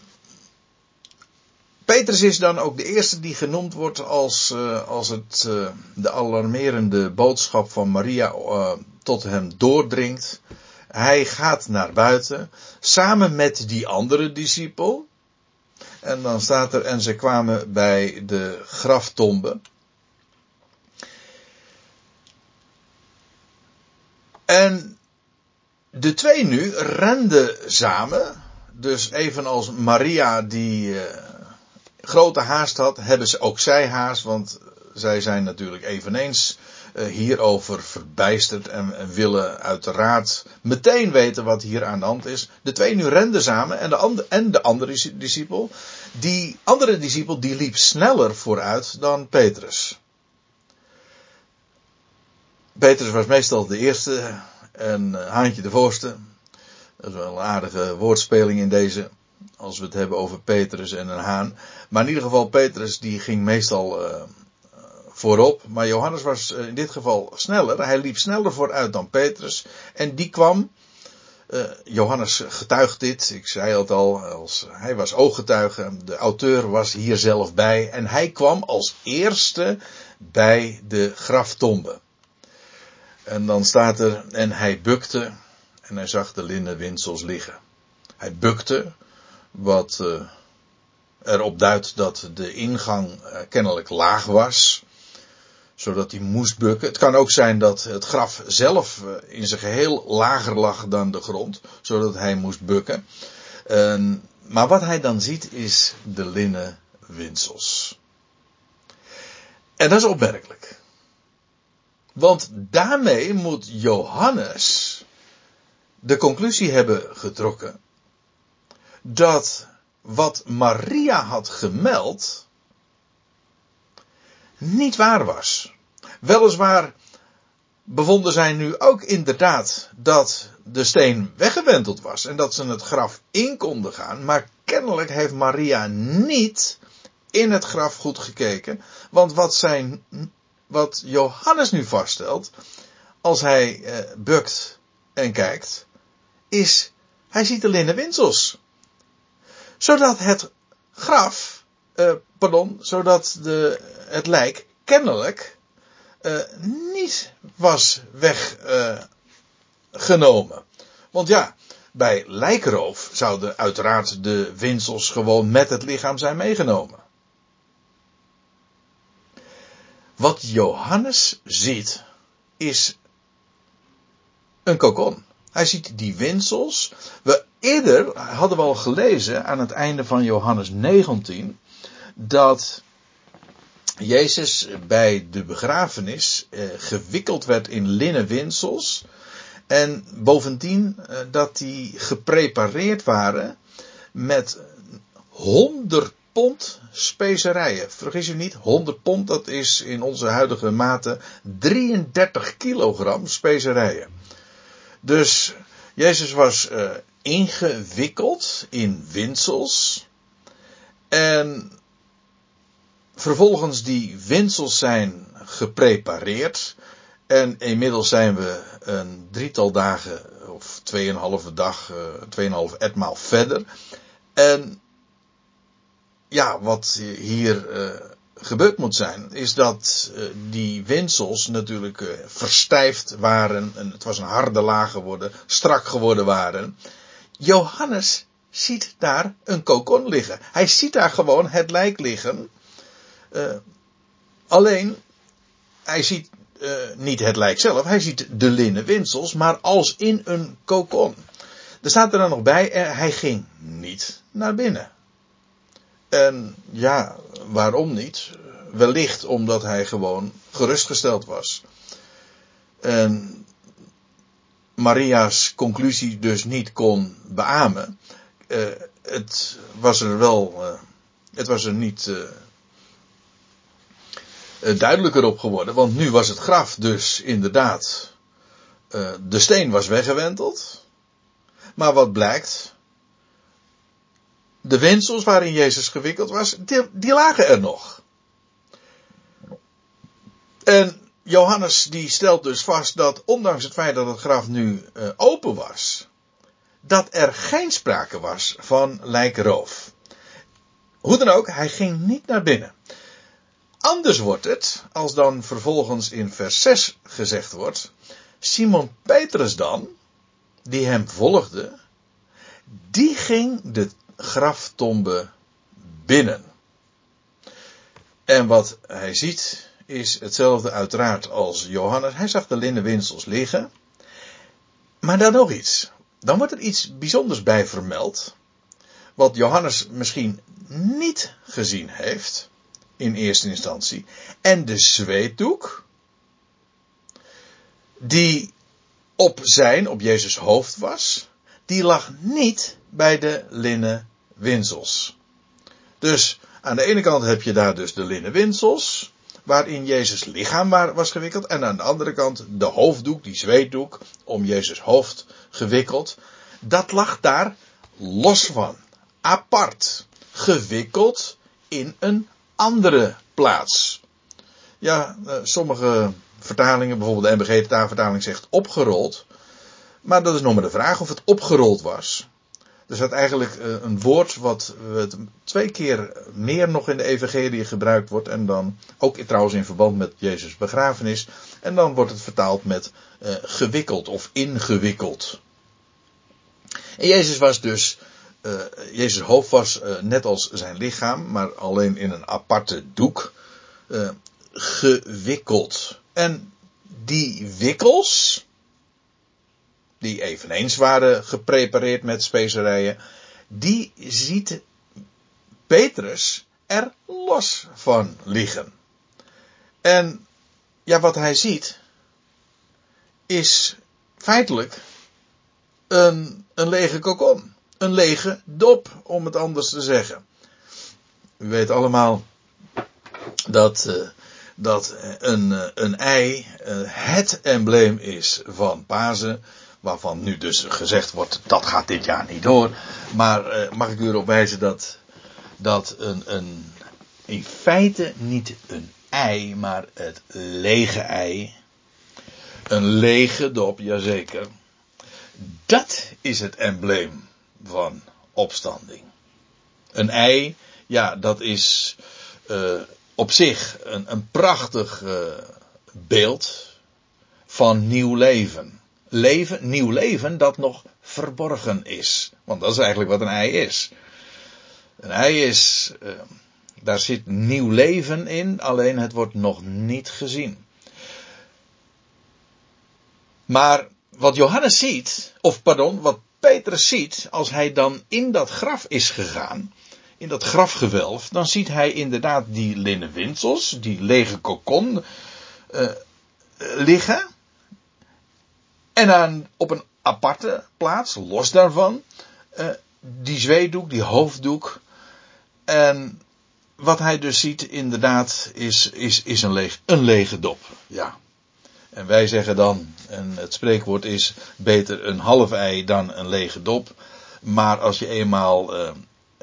Petrus is dan ook de eerste die genoemd wordt als, uh, als het, uh, de alarmerende boodschap van Maria uh, tot hem doordringt. Hij gaat naar buiten samen met die andere discipel. En dan staat er, en ze kwamen bij de graftombe. En de twee nu renden samen. Dus evenals Maria die uh, grote haast had, hebben ze ook zij haast. Want zij zijn natuurlijk eveneens uh, hierover verbijsterd en, en, willen uiteraard meteen weten wat hier aan de hand is. De twee nu renden samen en de, en de andere discipel. Die andere discipel die liep sneller vooruit dan Petrus. Petrus was meestal de eerste en uh, Haantje de Voorste. Dat is wel een aardige woordspeling in deze. Als we het hebben over Petrus en een haan. Maar in ieder geval, Petrus die ging meestal uh, voorop. Maar Johannes was in dit geval sneller. Hij liep sneller vooruit dan Petrus. En die kwam. Johannes getuigt dit. Ik zei het al. Als, hij was ooggetuige. De auteur was hier zelf bij. En hij kwam als eerste bij de graftombe. En dan staat er, en hij bukte en hij zag de linnen windsels liggen. Hij bukte, wat uh, erop duidt dat de ingang uh, kennelijk laag was, zodat hij moest bukken. Het kan ook zijn dat het graf zelf uh, in zijn geheel lager lag dan de grond, zodat hij moest bukken. maar wat hij dan ziet is de linnen windsels. En dat is opmerkelijk. Want daarmee moet Johannes de conclusie hebben getrokken dat wat Maria had gemeld niet waar was. Weliswaar bevonden zij nu ook inderdaad dat de steen weggewenteld was en dat ze het graf in konden gaan, maar kennelijk heeft Maria niet in het graf goed gekeken, want wat zij wat Johannes nu vaststelt, als hij uh, bukt en kijkt, is hij ziet de linnen windsels. Zodat het graf, uh, pardon, zodat de, het lijk kennelijk uh, niet was weggenomen. Want ja, bij lijkroof zouden uiteraard de windsels gewoon met het lichaam zijn meegenomen. Wat Johannes ziet is een kokon. Hij ziet die winsels. We eerder hadden we al gelezen aan het einde van Johannes 19 dat Jezus bij de begrafenis eh, gewikkeld werd in linnen winsels. En bovendien eh, dat die geprepareerd waren met 100 pond specerijen. Vergis u niet, 100 pond dat is in onze huidige mate 33 kilogram specerijen. Dus Jezus was uh, ingewikkeld in winsels. En vervolgens die winsels zijn geprepareerd. En inmiddels zijn we een drietal dagen of tweeënhalve dag, uh, tweeënhalf etmaal verder. En ja, wat hier uh, gebeurd moet zijn, is dat uh, die winsels natuurlijk uh, verstijfd waren. En het was een harde laag geworden, strak geworden waren. Johannes ziet daar een kokon liggen. Hij ziet daar gewoon het lijk liggen. alleen, hij ziet niet het lijk zelf, hij ziet de linnen winsels, maar als in een kokon. Er staat er dan nog bij, hij ging niet naar binnen. En ja, waarom niet? Wellicht omdat hij gewoon gerustgesteld was. En Maria's conclusie dus niet kon beamen. Uh, het was er wel, uh, het was er niet uh, duidelijker op geworden, want nu was het graf dus inderdaad, de steen was weggewenteld. Maar wat blijkt, de wensels waarin Jezus gewikkeld was, die, die lagen er nog. En Johannes die stelt dus vast dat ondanks het feit dat het graf nu uh, open was, dat er geen sprake was van lijkroof. Hoe dan ook, hij ging niet naar binnen. Anders wordt het, als dan vervolgens in vers 6 gezegd wordt, Simon Petrus dan, die hem volgde, die ging de graftombe binnen. En wat hij ziet is hetzelfde uiteraard als Johannes. Hij zag de linnen winsels liggen. Maar dan nog iets. Dan wordt er iets bijzonders bij vermeld. Wat Johannes misschien niet gezien heeft. In eerste instantie. En de zweetdoek. Die op zijn, op Jezus hoofd was. Die lag niet bij de linnen winsels. Dus aan de ene kant heb je daar dus de linnen winsels, waarin Jezus lichaam was gewikkeld, en aan de andere kant de hoofddoek, die zweetdoek, om Jezus hoofd gewikkeld. Dat lag daar los van, apart, gewikkeld in een andere plaats. Ja, eh, sommige vertalingen, bijvoorbeeld de NBG-vertaling zegt opgerold. Maar dat is nog maar de vraag of het opgerold was. Er staat eigenlijk eh, een woord wat twee keer meer nog in de evangelie gebruikt wordt. En dan ook trouwens in verband met Jezus' begrafenis. En dan wordt het vertaald met uh, gewikkeld of ingewikkeld. En Jezus was dus, uh, Jezus hoofd was net als zijn lichaam, maar alleen in een aparte doek, gewikkeld. En die wikkels, die eveneens waren geprepareerd met specerijen, die ziet Petrus er los van liggen. En ja, wat hij ziet is feitelijk een, een lege kokon. Een lege dop, om het anders te zeggen. U weet allemaal dat, uh, dat een, uh, een ei uh, het embleem is van Pasen waarvan nu dus gezegd wordt dat gaat dit jaar niet door. Maar uh, mag ik u erop wijzen dat, dat een, een, in feite niet een ei, maar het lege ei, een lege dop, jazeker, dat is het embleem van opstanding. Een ei, ja, dat is uh, op zich een, een prachtig uh, beeld van nieuw leven leven, nieuw leven dat nog verborgen is. Want dat is eigenlijk wat een ei is. Een ei is, uh, daar zit nieuw leven in, alleen het wordt nog niet gezien. Maar wat Johannes ziet, of pardon, wat Petrus ziet, als hij dan in dat graf is gegaan, in dat grafgewelf, dan ziet hij inderdaad die linnen winsels, die lege kokon uh, liggen. En dan op een aparte plaats, los daarvan, uh, die zweedoek, die hoofddoek. En wat hij dus ziet, inderdaad, is, is, is een, leeg, een lege dop. Ja. En wij zeggen dan, en het spreekwoord is beter een half ei dan een lege dop. Maar als je eenmaal uh,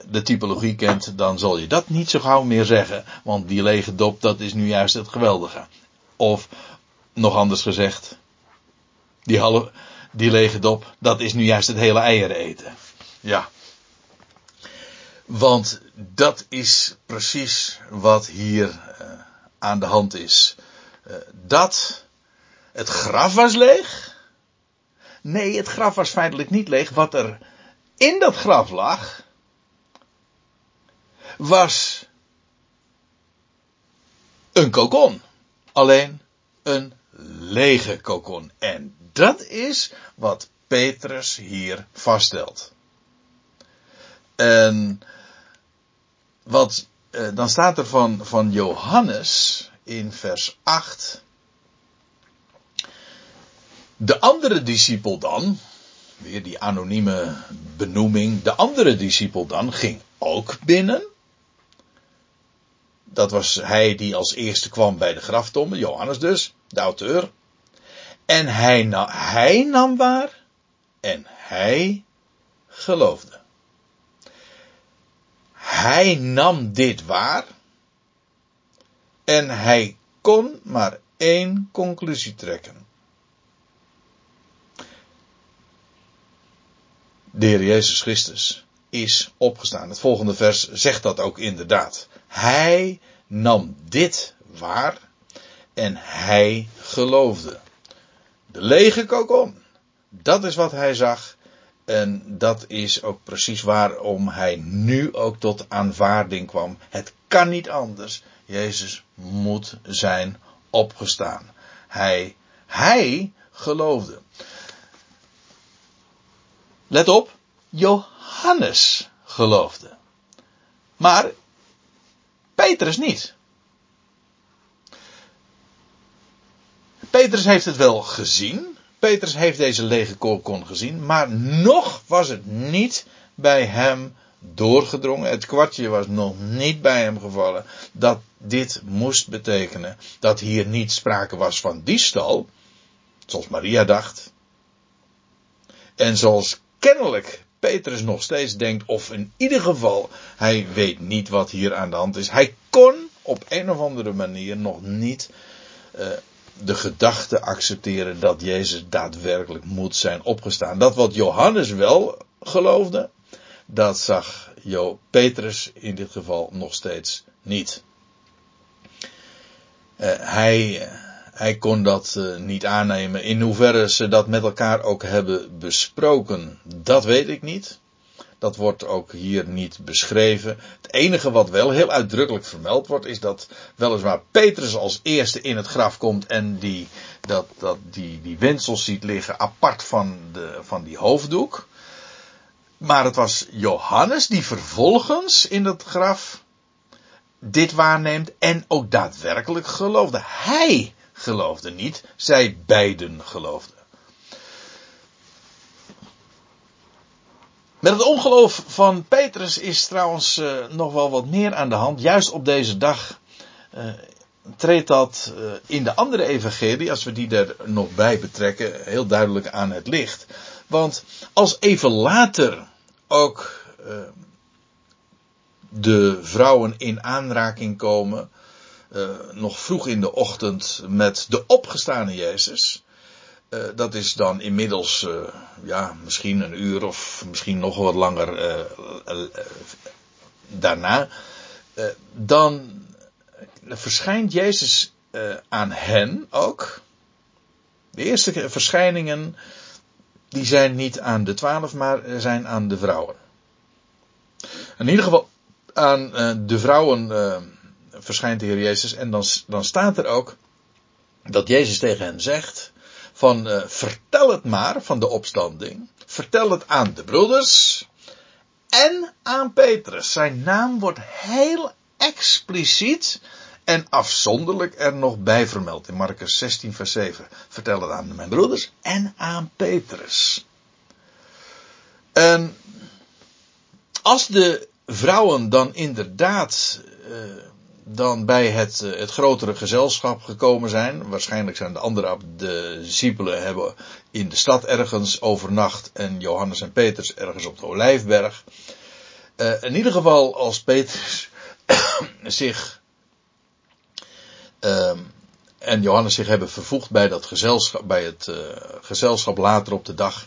de typologie kent, dan zal je dat niet zo gauw meer zeggen. Want die lege dop, dat is nu juist het geweldige. Of, nog anders gezegd, die, halve, die lege dop, dat is nu juist het hele eieren eten. Ja. Want dat is precies wat hier uh, aan de hand is. Uh, dat het graf was leeg. Nee, het graf was feitelijk niet leeg. Wat er in dat graf lag, was een kokon. Alleen een lege kokon. En dat is wat Petrus hier vaststelt. En wat, eh, dan staat er van, van Johannes in vers 8. De andere discipel dan, weer die anonieme benoeming, de andere discipel dan ging ook binnen. Dat was hij die als eerste kwam bij de graftombe, Johannes dus, de auteur. En hij, nam, hij nam waar en hij geloofde. Hij nam dit waar en hij kon maar één conclusie trekken. De Heer Jezus Christus is opgestaan. Het volgende vers zegt dat ook inderdaad. Hij nam dit waar en hij geloofde. De lege kokon. Dat is wat hij zag. En dat is ook precies waarom hij nu ook tot aanvaarding kwam. Het kan niet anders. Jezus moet zijn opgestaan. Hij, hij geloofde. Let op, Johannes geloofde. Maar Petrus niet. Petrus heeft het wel gezien. Petrus heeft deze lege kokon gezien. Maar nog was het niet bij hem doorgedrongen. Het kwartje was nog niet bij hem gevallen. Dat dit moest betekenen dat hier niet sprake was van diefstal. Zoals Maria dacht. En zoals kennelijk Petrus nog steeds denkt, of in ieder geval, hij weet niet wat hier aan de hand is. Hij kon op een of andere manier nog niet uh, de gedachte accepteren dat Jezus daadwerkelijk moet zijn opgestaan. Dat wat Johannes wel geloofde, dat zag jo Petrus in dit geval nog steeds niet. Uh, hij, hij kon dat uh, niet aannemen. In hoeverre ze dat met elkaar ook hebben besproken, dat weet ik niet. Dat wordt ook hier niet beschreven. Het enige wat wel heel uitdrukkelijk vermeld wordt, is dat weliswaar Petrus als eerste in het graf komt en die, dat, dat, die, die wensels ziet liggen apart van, de, van die hoofddoek. Maar het was Johannes die vervolgens in het graf dit waarneemt en ook daadwerkelijk geloofde. Hij geloofde niet, zij beiden geloofden. Met het ongeloof van Petrus is trouwens uh, nog wel wat meer aan de hand. Juist op deze dag uh, treedt dat uh, in de andere evangelie, als we die er nog bij betrekken, heel duidelijk aan het licht. Want als even later ook de vrouwen in aanraking komen, nog vroeg in de ochtend met de opgestane Jezus, uh, dat is dan inmiddels, uh, ja, misschien een uur of misschien nog wat langer daarna. dan verschijnt Jezus aan hen ook. De eerste verschijningen, die zijn niet aan de twaalf, maar zijn aan de vrouwen. In ieder geval aan de vrouwen verschijnt de Heer Jezus. En dan, dan staat er ook dat Jezus tegen hen zegt van uh, vertel het maar van de opstanding. Vertel het aan de broeders en aan Petrus. Zijn naam wordt heel expliciet en afzonderlijk er nog bij vermeld in Marcus 16 vers 7. Vertel het aan mijn broeders en aan Petrus. En als de vrouwen dan inderdaad uh, dan bij het, uh, het grotere gezelschap gekomen zijn. Waarschijnlijk zijn de andere de discipelen hebben in de stad ergens overnacht en Johannes en Petrus ergens op de Olijfberg. Uh, in ieder geval als Petrus zich en Johannes zich hebben vervoegd bij dat gezelschap, bij het gezelschap later op de dag.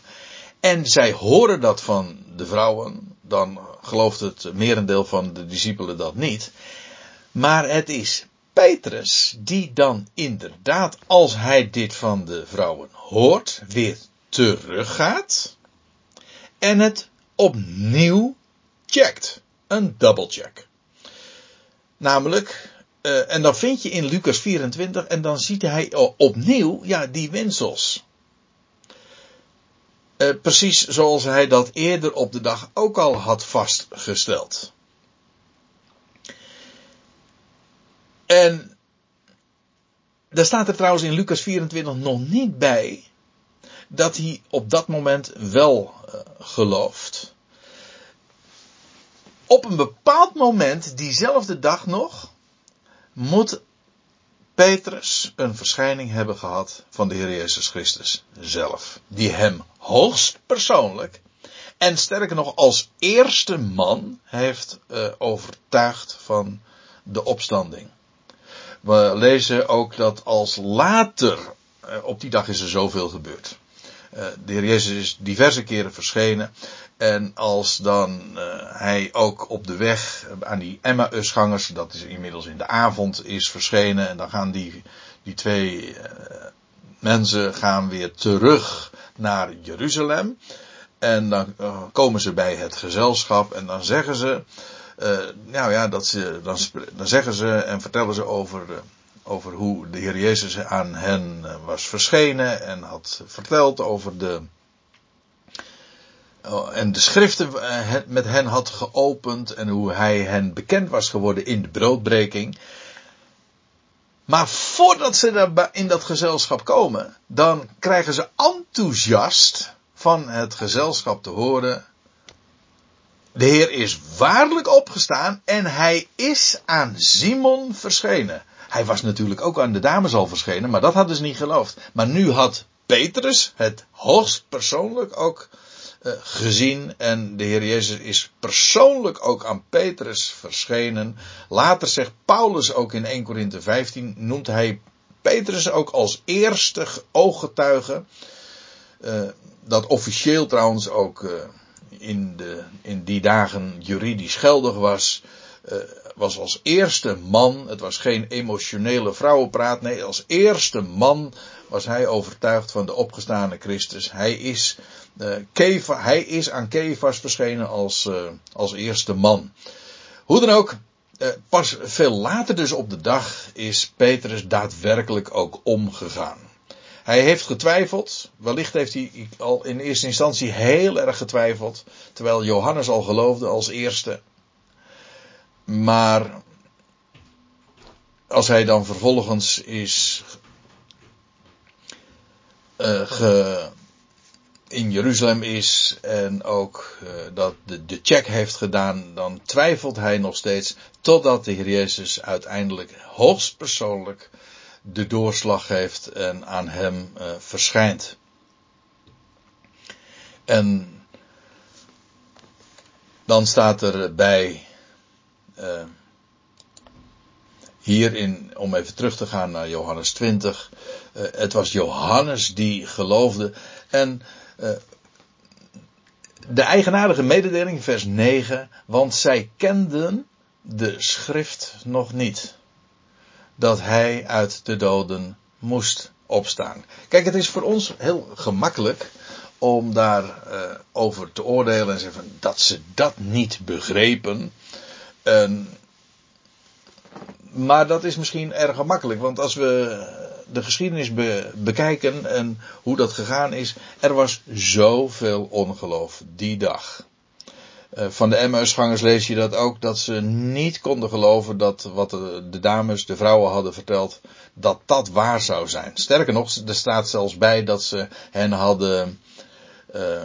En zij horen dat van de vrouwen, dan gelooft het merendeel van de discipelen dat niet. Maar het is Petrus die dan inderdaad, als hij dit van de vrouwen hoort, weer teruggaat en het opnieuw checkt. Een double check. Namelijk, uh, en dan vind je in Lucas 24 en dan ziet hij opnieuw, ja, die wensels. Uh, precies zoals hij dat eerder op de dag ook al had vastgesteld. En daar staat er trouwens in Lucas 24 nog niet bij dat hij op dat moment wel uh, gelooft. Op een bepaald moment, diezelfde dag nog, moet Petrus een verschijning hebben gehad van de Heer Jezus Christus zelf. Die hem hoogst persoonlijk en sterker nog als eerste man heeft uh, overtuigd van de opstanding. We lezen ook dat als later, uh, op die dag is er zoveel gebeurd. Uh, de Heer Jezus is diverse keren verschenen. En als dan uh, hij ook op de weg aan die Emmausgangers, dat is inmiddels in de avond, is verschenen. En dan gaan die, die twee mensen gaan weer terug naar Jeruzalem. En dan komen ze bij het gezelschap en dan zeggen ze, nou ja, dat ze, dan, dan zeggen ze en vertellen ze over, over hoe de Heer Jezus aan hen was verschenen en had verteld over de, Oh, en de schriften eh, met hen had geopend en hoe hij hen bekend was geworden in de broodbreking. Maar voordat ze daar in dat gezelschap komen, dan krijgen ze enthousiast van het gezelschap te horen. De Heer is waarlijk opgestaan en hij is aan Simon verschenen. Hij was natuurlijk ook aan de dames al verschenen, maar dat hadden ze niet geloofd. Maar nu had Petrus het hoogst persoonlijk ook uh, gezien en de Heer Jezus is persoonlijk ook aan Petrus verschenen. Later zegt Paulus ook in 1 Korinthe 15, noemt hij Petrus ook als eerste ooggetuige. Uh, dat officieel trouwens ook uh, in, de, in die dagen juridisch geldig was. was als eerste man, het was geen emotionele vrouwenpraat, nee, als eerste man was hij overtuigd van de opgestane Christus. Hij is uh, hij is aan Kefas verschenen als, uh, als eerste man. Hoe dan ook, pas veel later dus op de dag is Petrus daadwerkelijk ook omgegaan. Hij heeft getwijfeld, wellicht heeft hij al in eerste instantie heel erg getwijfeld, terwijl Johannes al geloofde als eerste. Maar als hij dan vervolgens is ge, in Jeruzalem is en ook uh, dat de, de check heeft gedaan, dan twijfelt hij nog steeds totdat de Heer Jezus uiteindelijk hoogstpersoonlijk de doorslag geeft en aan hem uh, verschijnt. En dan staat er bij uh, hierin, om even terug te gaan naar Johannes 20, het was Johannes die geloofde en de eigenaardige mededeling, vers 9, want zij kenden de schrift nog niet. Dat hij uit de doden moest opstaan. Kijk, het is voor ons heel gemakkelijk om daar uh, over te oordelen en zeggen dat ze dat niet begrepen. Maar dat is misschien erg gemakkelijk, want als we de geschiedenis bekijken en hoe dat gegaan is. Er was zoveel ongeloof die dag. Eh, van de Emmausgangers lees je dat ook, dat ze niet konden geloven dat wat de, dames, de vrouwen hadden verteld, dat dat waar zou zijn. Sterker nog, er staat zelfs bij dat ze hen hadden uh,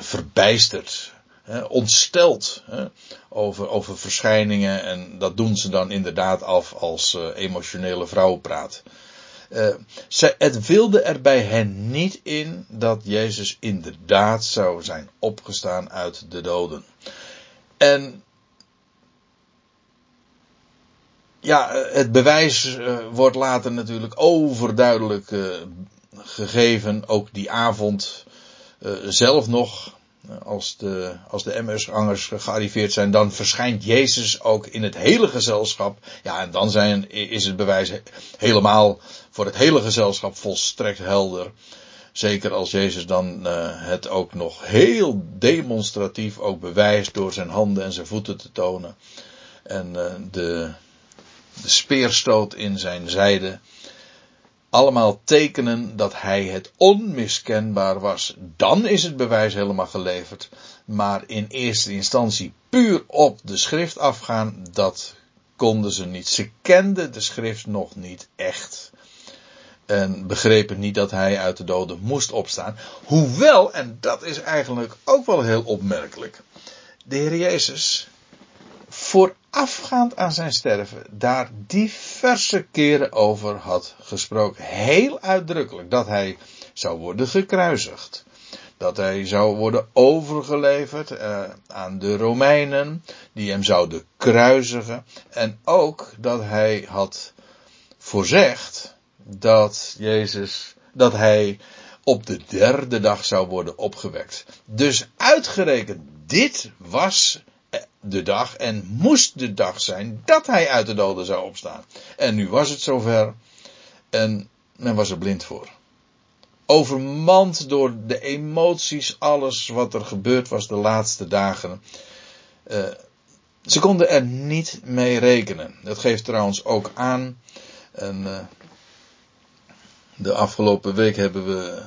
verbijsterd, ontsteld over, over verschijningen en dat doen ze dan inderdaad af als uh, emotionele vrouwenpraat. Uh, het wilde er bij hen niet in dat Jezus inderdaad zou zijn opgestaan uit de doden. En ja, het bewijs uh, wordt later natuurlijk overduidelijk gegeven, ook die avond zelf nog. Als de, als de MS-hangers gearriveerd zijn, dan verschijnt Jezus ook in het hele gezelschap. Ja, en dan zijn, is het bewijs helemaal voor het hele gezelschap volstrekt helder. Zeker als Jezus dan uh, het ook nog heel demonstratief ook bewijst door zijn handen en zijn voeten te tonen. En uh, de, de speerstoot in zijn zijde. Allemaal tekenen dat hij het onmiskenbaar was. Dan is het bewijs helemaal geleverd. Maar in eerste instantie puur op de schrift afgaan, dat konden ze niet. Ze kenden de schrift nog niet echt. En begrepen niet dat hij uit de doden moest opstaan. Hoewel, en dat is eigenlijk ook wel heel opmerkelijk. De Heer Jezus voorafgaand aan zijn sterven daar diverse keren over had gesproken. Heel uitdrukkelijk dat hij zou worden gekruisigd. Dat hij zou worden overgeleverd uh, aan de Romeinen, die hem zouden kruisigen. En ook dat hij had voorzegd dat Jezus, dat hij op de derde dag zou worden opgewekt. Dus uitgerekend dit was de dag en moest de dag zijn dat hij uit de doden zou opstaan. En nu was het zover en men was er blind voor. Overmand door de emoties, alles wat er gebeurd was de laatste dagen. Uh, ze konden er niet mee rekenen. Dat geeft trouwens ook aan. En, uh, de afgelopen week hebben we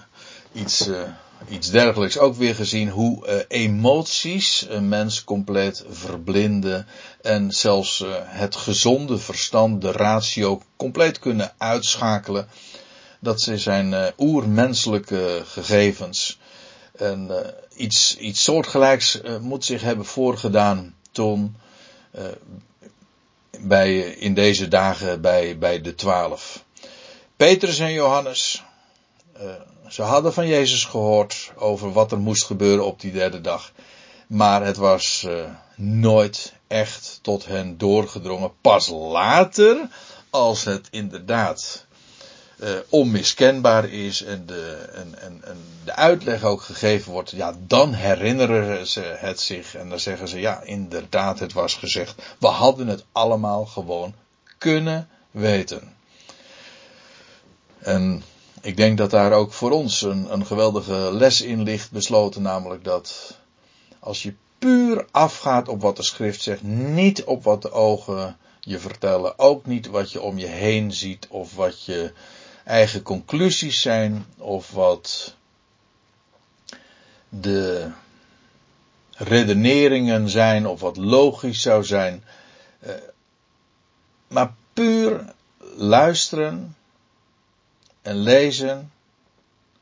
iets, uh, iets dergelijks ook weer gezien. Hoe uh, emoties een mens compleet verblinden. En zelfs uh, het gezonde verstand, de ratio, compleet kunnen uitschakelen. Dat zijn oermenselijke gegevens. En iets, iets soortgelijks moet zich hebben voorgedaan toen. bij, in deze dagen bij, bij de twaalf. Petrus en Johannes, ze hadden van Jezus gehoord over wat er moest gebeuren op die derde dag. Maar het was uh, nooit echt tot hen doorgedrongen. Pas later, als het inderdaad uh, onmiskenbaar is en de, en, en, en de uitleg ook gegeven wordt, ja, dan herinneren ze het zich en dan zeggen ze, ja, inderdaad, het was gezegd. We hadden het allemaal gewoon kunnen weten. En ik denk dat daar ook voor ons een, een geweldige les in ligt besloten, namelijk dat als je puur afgaat op wat de schrift zegt, niet op wat de ogen je vertellen, ook niet wat je om je heen ziet of wat je eigen conclusies zijn of wat de redeneringen zijn of wat logisch zou zijn, eh, maar puur luisteren en lezen,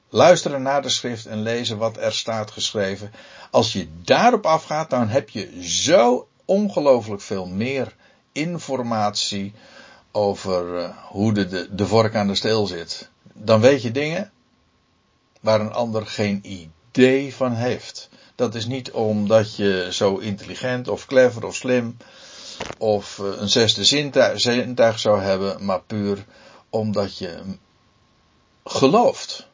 luisteren naar de schrift en lezen wat er staat geschreven. Als je daarop afgaat, dan heb je zo ongelooflijk veel meer informatie over uh, hoe de, de, de vork aan de steel zit. Dan weet je dingen waar een ander geen idee van heeft. Dat is niet omdat je zo intelligent of clever of slim of uh, een zesde zintuig zou hebben, maar puur omdat je gelooft.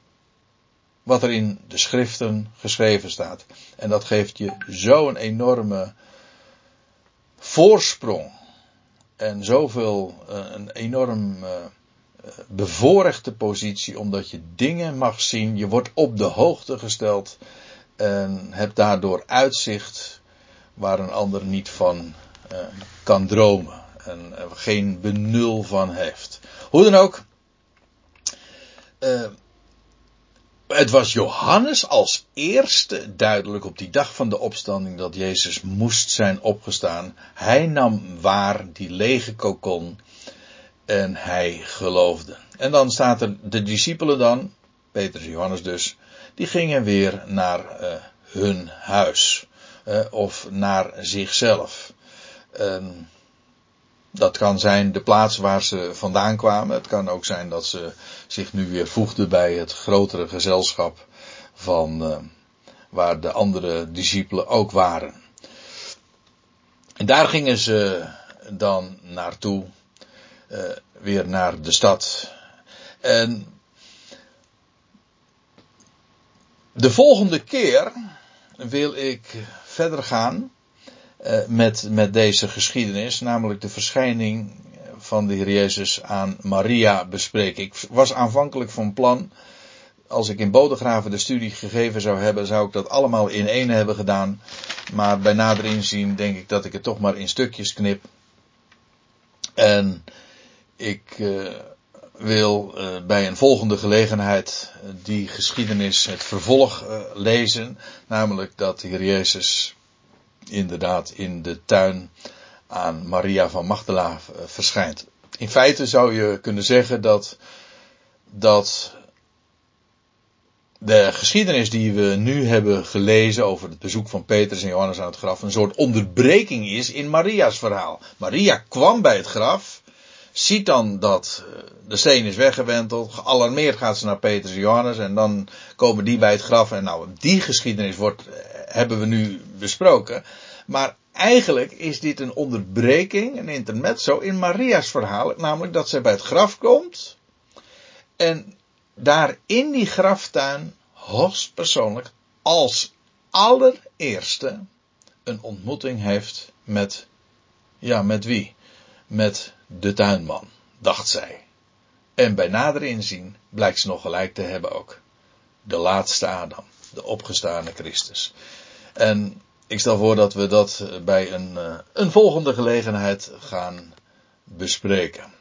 Wat er in de schriften geschreven staat. En dat geeft je zo'n enorme voorsprong. En zoveel, eh, een enorm uh, bevoorrechte positie, omdat je dingen mag zien. Je wordt op de hoogte gesteld. En hebt daardoor uitzicht waar een ander niet van uh, kan dromen. En geen benul van heeft. Hoe dan ook, Uh, het was Johannes als eerste duidelijk op die dag van de opstanding dat Jezus moest zijn opgestaan. Hij nam waar die lege kokon en hij geloofde. En dan staat er de discipelen dan, Petrus en Johannes dus, die gingen weer naar uh, hun huis uh, of naar zichzelf. Uh, dat kan zijn de plaats waar ze vandaan kwamen. Het kan ook zijn dat ze zich nu weer voegden bij het grotere gezelschap van uh, waar de andere discipelen ook waren. En daar gingen ze dan naartoe, uh, weer naar de stad. En de volgende keer wil ik verder gaan met, met deze geschiedenis, namelijk de verschijning van de Heer Jezus aan Maria bespreken. Ik was aanvankelijk van plan, als ik in Bodegraven de studie gegeven zou hebben, zou ik dat allemaal in één hebben gedaan. Maar bij nader inzien denk ik dat ik het toch maar in stukjes knip. En ik uh, wil uh, bij een volgende gelegenheid die geschiedenis, het vervolg lezen. Namelijk dat de Heer Jezus inderdaad in de tuin aan Maria van Magdala eh, verschijnt. In feite zou je kunnen zeggen dat, dat de geschiedenis die we nu hebben gelezen over het bezoek van Petrus en Johannes aan het graf een soort onderbreking is in Maria's verhaal. Maria kwam bij het graf, ziet dan dat eh, de steen is weggewenteld, gealarmeerd gaat ze naar Petrus en Johannes en dan komen die bij het graf en nou die geschiedenis wordt, eh, hebben we nu besproken. Maar eigenlijk is dit een onderbreking, een intermezzo in Maria's verhaal. Namelijk dat zij bij het graf komt. En daar in die graftuin hoogstpersoonlijk als allereerste een ontmoeting heeft met, ja, met wie? Met de tuinman, dacht zij. En bij nader inzien blijkt ze nog gelijk te hebben ook. De laatste Adam, de opgestane Christus. En ik stel voor dat we dat bij een, eh, een volgende gelegenheid gaan bespreken.